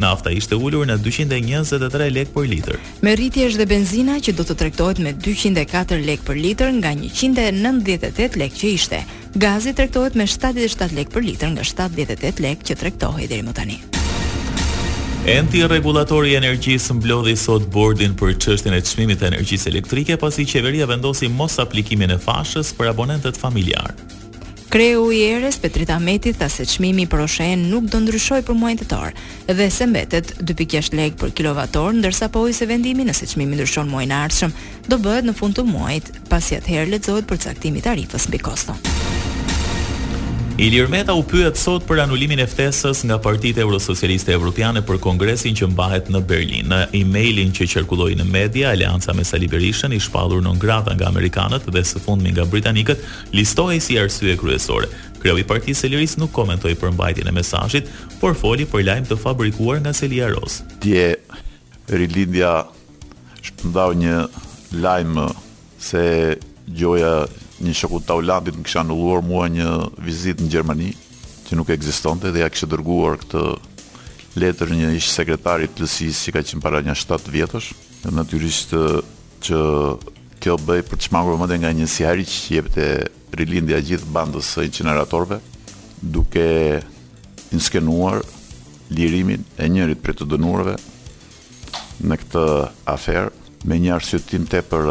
Nafta ishte ulur në dyqind e njëzet e tre lekë për litër. Me rritje është dhe benzina që do të tregtohet me dyqind e katër lekë për litër nga njëqind e nëntëdhjetë e tetë lekë që ishte. Gazi tregtohet me shtatëdhjetë e shtatë lekë për litër nga shtatëdhjetë e tetë lekë që tregtohej deri më tani. Enti Rregullator i Energjisë mblodhi sot Bordin për çështjen e çmimit të energjisë elektrike pasi qeveria vendosi mosaplikimin e fashës për abonentët familjarë. Kreu i ERE-s, Petrit Ahmeti tha se çmimi për OSHEE-në nuk do ndryshojë për muajin tetor dhe se mbetet dy pikë gjashtë lekë për kilovat orë, ndërsa pohoi se vendimi nëse çmimi ndryshon muajin e ardhshëm do bëhet në fund të muajit, pasi atëherë lexohet përcaktimi i tarifës mbi kosto. Ilir Meta u pyet sot për anulimin e ftesës nga partitë eurosocialiste evropiane për kongresin që mbahet në Berlin. Në emailin që qarkulloi në media, aleanca me Sali Berishën, i shpallur non grata nga amerikanët dhe së fundmi nga britanikët, listohej si arsye kryesore. Kreu i Partisë së Lirisë nuk komentoi përmbajtjen e mesazhit, por foli për lajm të fabrikuar nga selia rozë. Dje, Rilindja shpërndau një lajm se gjoja një shoku i Taulantit më kishte anuluar mua një vizitë në Gjermani, që nuk ekzistonte dhe ia kishte dërguar këtë letër një ish sekretari të LSI-së që ka qenë para nja 7 vjetësh. Natyrisht që Kjo bëhej për të shmangur vëmendjen nga një sihariq që jepte Rilindja gjithë bandës së inceneratorëve, duke inskenuar lirimin e njërit prej të dënuarve në këtë aferë me një arsyetim tepër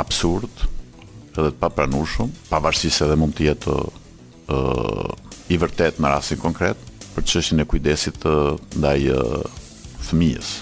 absurd edhe të papranueshëm, pavarësisht se edhe mund të jetë i vërtetë në rastin konkret për çështjen e kujdesit ndaj fëmijës.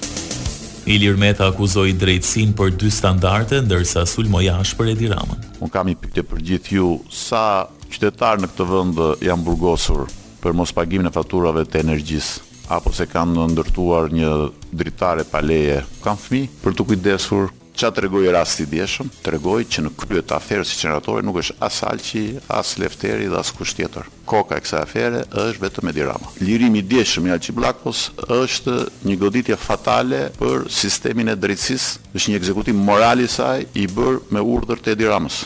Ilir Meta akuzoi drejtësinë për dy standarde, ndërsa sulmoi ashpër Edi Ramën. Unë kam një pyetje për gjithë ju, sa qytetarë në këtë vend janë burgosur për mospagimin e faturave të energjisë? Apo se kanë ndërtuar një dritare pa leje? Kanë fëmijë për t'u kujdesur? Ça tregoi rasti i djeshëm? Tregoi që në krye të aferës inceneratore nuk është as Alqi, as Lefteri dhe askush tjetër. Koka e kësaj afere është vetëm Edi Rama. Lirimi i djeshëm i Alqi Bllakos është një goditje fatale për sistemin e drejtësisë, është një ekzekutim moral i saj i bërë me urdhër të Edi Ramës.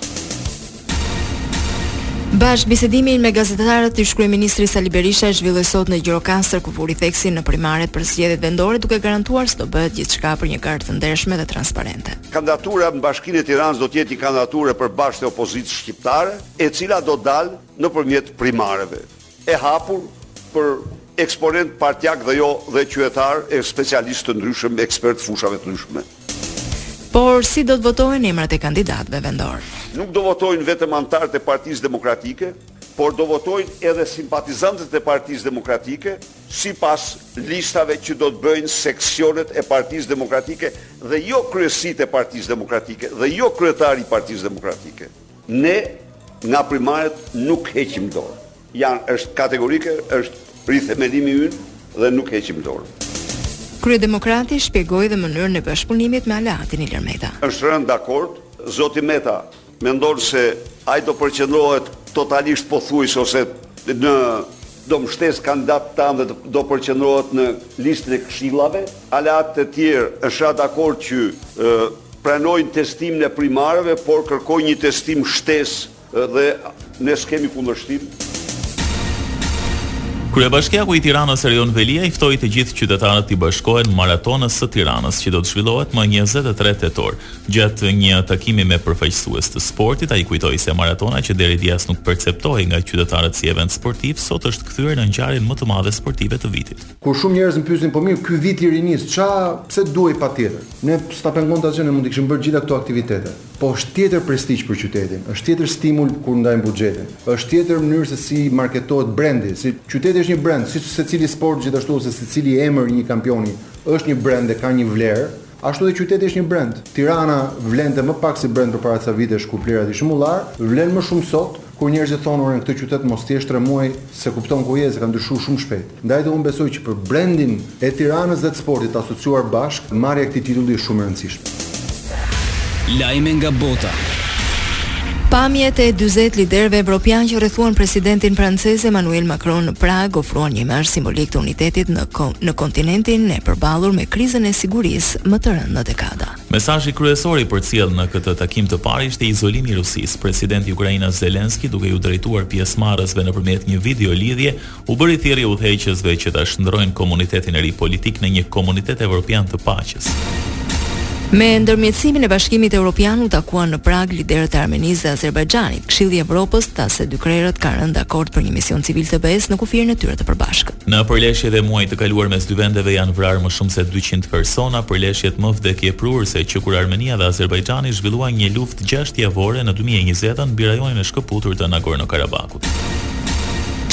Bashkëbisedimin me gazetarët ish-kryeministri Sali Berisha e zhvilloi sot në Gjirokastër ku vuri theksin në primaret për zgjedhjet vendore duke garantuar se do bëhet gjithçka për një garë të ndershme dhe transparente. Kandidatura në Bashkinë e Tiranës do të jetë një kandidaturë e përbashkët e opozitës shqiptare, e cila do dalë nëpërmjet primareve. e hapur për eksponentë partiakë dhe jo dhe qytetarë e specialistë të ndryshëm, ekspertë të fushave të ndryshme. Por si do të votohen emrat e kandidatëve vendorë? Nuk do votojnë vetëm anëtarët e Partisë Demokratike, por do votojnë edhe simpatizantët e Partisë Demokratike, sipas listave që do të bëjnë seksionet e Partisë Demokratike dhe jo kryesitë e Partisë Demokratike dhe jo kryetari i Partisë Demokratike. Ne nga primaret nuk heqim dorë. Janë është kategorike, është rithemelimi ynë dhe nuk heqim dorë. Kryedemokrati shpjegoi dhe mënyrën e bashkëpunimit me aleatin Ilir Meta. Është rënë dakord, zoti Meta mendon se ai do përqendrohet totalisht pothuajse ose në do mbështesë kandidatët tanë dhe do përqendrohet në listën e këshillave. Aleatët e tjerë është ra dakord që pranojnë testimin e primareve, por kërkojnë një testim shtesë dhe ne s'kemi kundërshtim. Kryebashkiaku i Tiranës Erion Veliaj i ftoi të gjithë qytetarët t'i bashkohen maratonës së Tiranës që do të zhvillohet më 23 tetor. Gjatë një takimi me përfaqësues të sportit, ai kujtoi se maratona që deri dje as nuk perceptohej nga qytetarët si event sportiv, sot është kthyer në ngjarjen më të madhe sportive të vitit. Kur shumë njerëz më pyesin, po mirë, ky vit i rinisë, ça, pse duhej patjetër? Ne s'na pengonte asgjë, ne mund të kishim bërë gjitha këto aktivitete. Po është tjetër prestigj për qytetin, është tjetër stimul kur ndajmë buxhetin, është tjetër mënyrë se si marketohet brendi, se qyteti është një brend, siç secili sport gjithashtu ose secili emër i një kampioni është një brend dhe ka një vlerë, Ashtu dhe qyteti është një brend. Tirana vlente më pak si brend përpara ca vitesh kur plehrat ishin mullar, vlen më shumë sot, kur njerëzit thonë ore në këtë qytet mos të jesh tre muaj s'e kupton ku je se ka ndryshuar shumë shpejt. Ndaj dhe unë besoj që për brendin e Tiranës dhe të sportit të asociuar bashkë, marrja e këtij titulli është shumë e rëndësishme. Lajme nga bota. Pamjet e dyzet liderëve evropianë që rrethuan presidentin francez Emmanuel Macron në Pragë ofruan një imazh simbolik të unitetit në në kontinentin e përballur me krizën e sigurisë më të rëndë në dekada. Mesazhi kryesor i përcjellë në këtë takim të parë ishte izolimi i Rusisë. Presidenti ukrainas Zelensky, duke iu drejtuar pjesëmarrësve nëpërmjet një video lidhje, U bëri thirrje udhëheqësve që ta shndërrojnë komunitetin e ri politik në një Komunitet Evropian të Paqes. Me ndërmjetësimin e Bashkimit Evropian u takuan në Pragë liderët e Armenisë dhe Azerbajxhanit. Këshilli i Evropës tha se dy krerët kanë rënë dakord për një mision civil të BE-së në kufirin e tyre të përbashkët. Në përleshjet e muajit të kaluar mes dy vendeve janë vrarë më shumë se 200 persona, përleshjet më vdekjeprurëse që kur Armenia dhe Azerbajxhani zhvilluan një luftë gjashtë javore në 2020 mbi rajonin e shkëputur të Nagorno-Karabakh.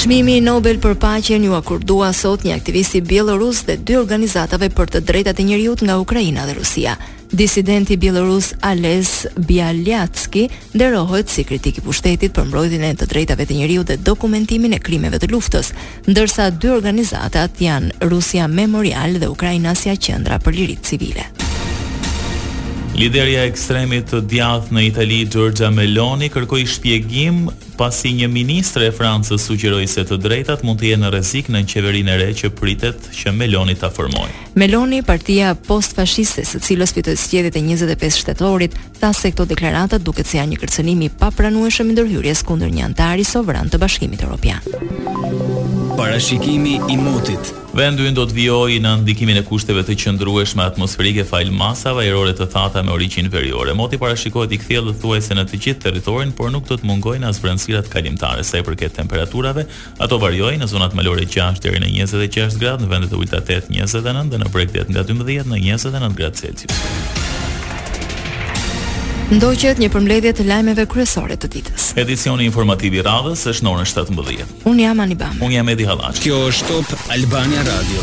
Çmimi Nobel për Paqen iu akordua sot një aktivisti bjellorus dhe dy organizatave për të drejtat e njeriut nga Ukraina dhe Rusia. Disidenti bjellorus Ales Bialyatski nderohet si kritik i pushtetit për mbrojtjen e të drejtave të njeriut dhe dokumentimin e krimeve të luftës, ndërsa dy organizatat janë rusja Memorial dhe ukrainasja Qendra për Liritë Civile. Liderja e ekstremit të djathtë në Itali, Giorgia Meloni, kërkoi shpjegim pasi një ministre e Francës sugjeroi se të drejtat mund të jenë në rrezik nën qeverinë e re që pritet që Meloni ta formojë. Meloni, partia post-fashiste e së cilës fitoi zgjedhjet e njëzet e pesë shtatorit, tha se këto deklarata duket se janë një kërcënim i papranueshëm i ndërhyrjes kundër një anëtari sovran të Bashkimit Evropian. Parashikimi i motit. Vendi ynë do të vijojë nën ndikimin e kushteve të qëndrueshme atmosferike falë masave ajrore të thata me origjinë veriore. Moti parashikohet i kthjellët thuajse në të gjithë territorin, por nuk do të mungojnë as vranësirat kalimtare. Sa i përket temperaturave, ato variojnë, në zonat malore gjashtë deri në njëzet e gjashtë gradë, në vendet e ulëta tetë, njëzet e nëntë dhe në bregdet nga dymbëdhjetë në njëzet e nëntë gradë Ndoqët një përmbledhje të lajmeve kryesore të ditës. Edicioni informativ i radhës është në orën 17. Unë jam Anibam. Unë jam Edi Hallaçi. Kjo është Top Albania Radio.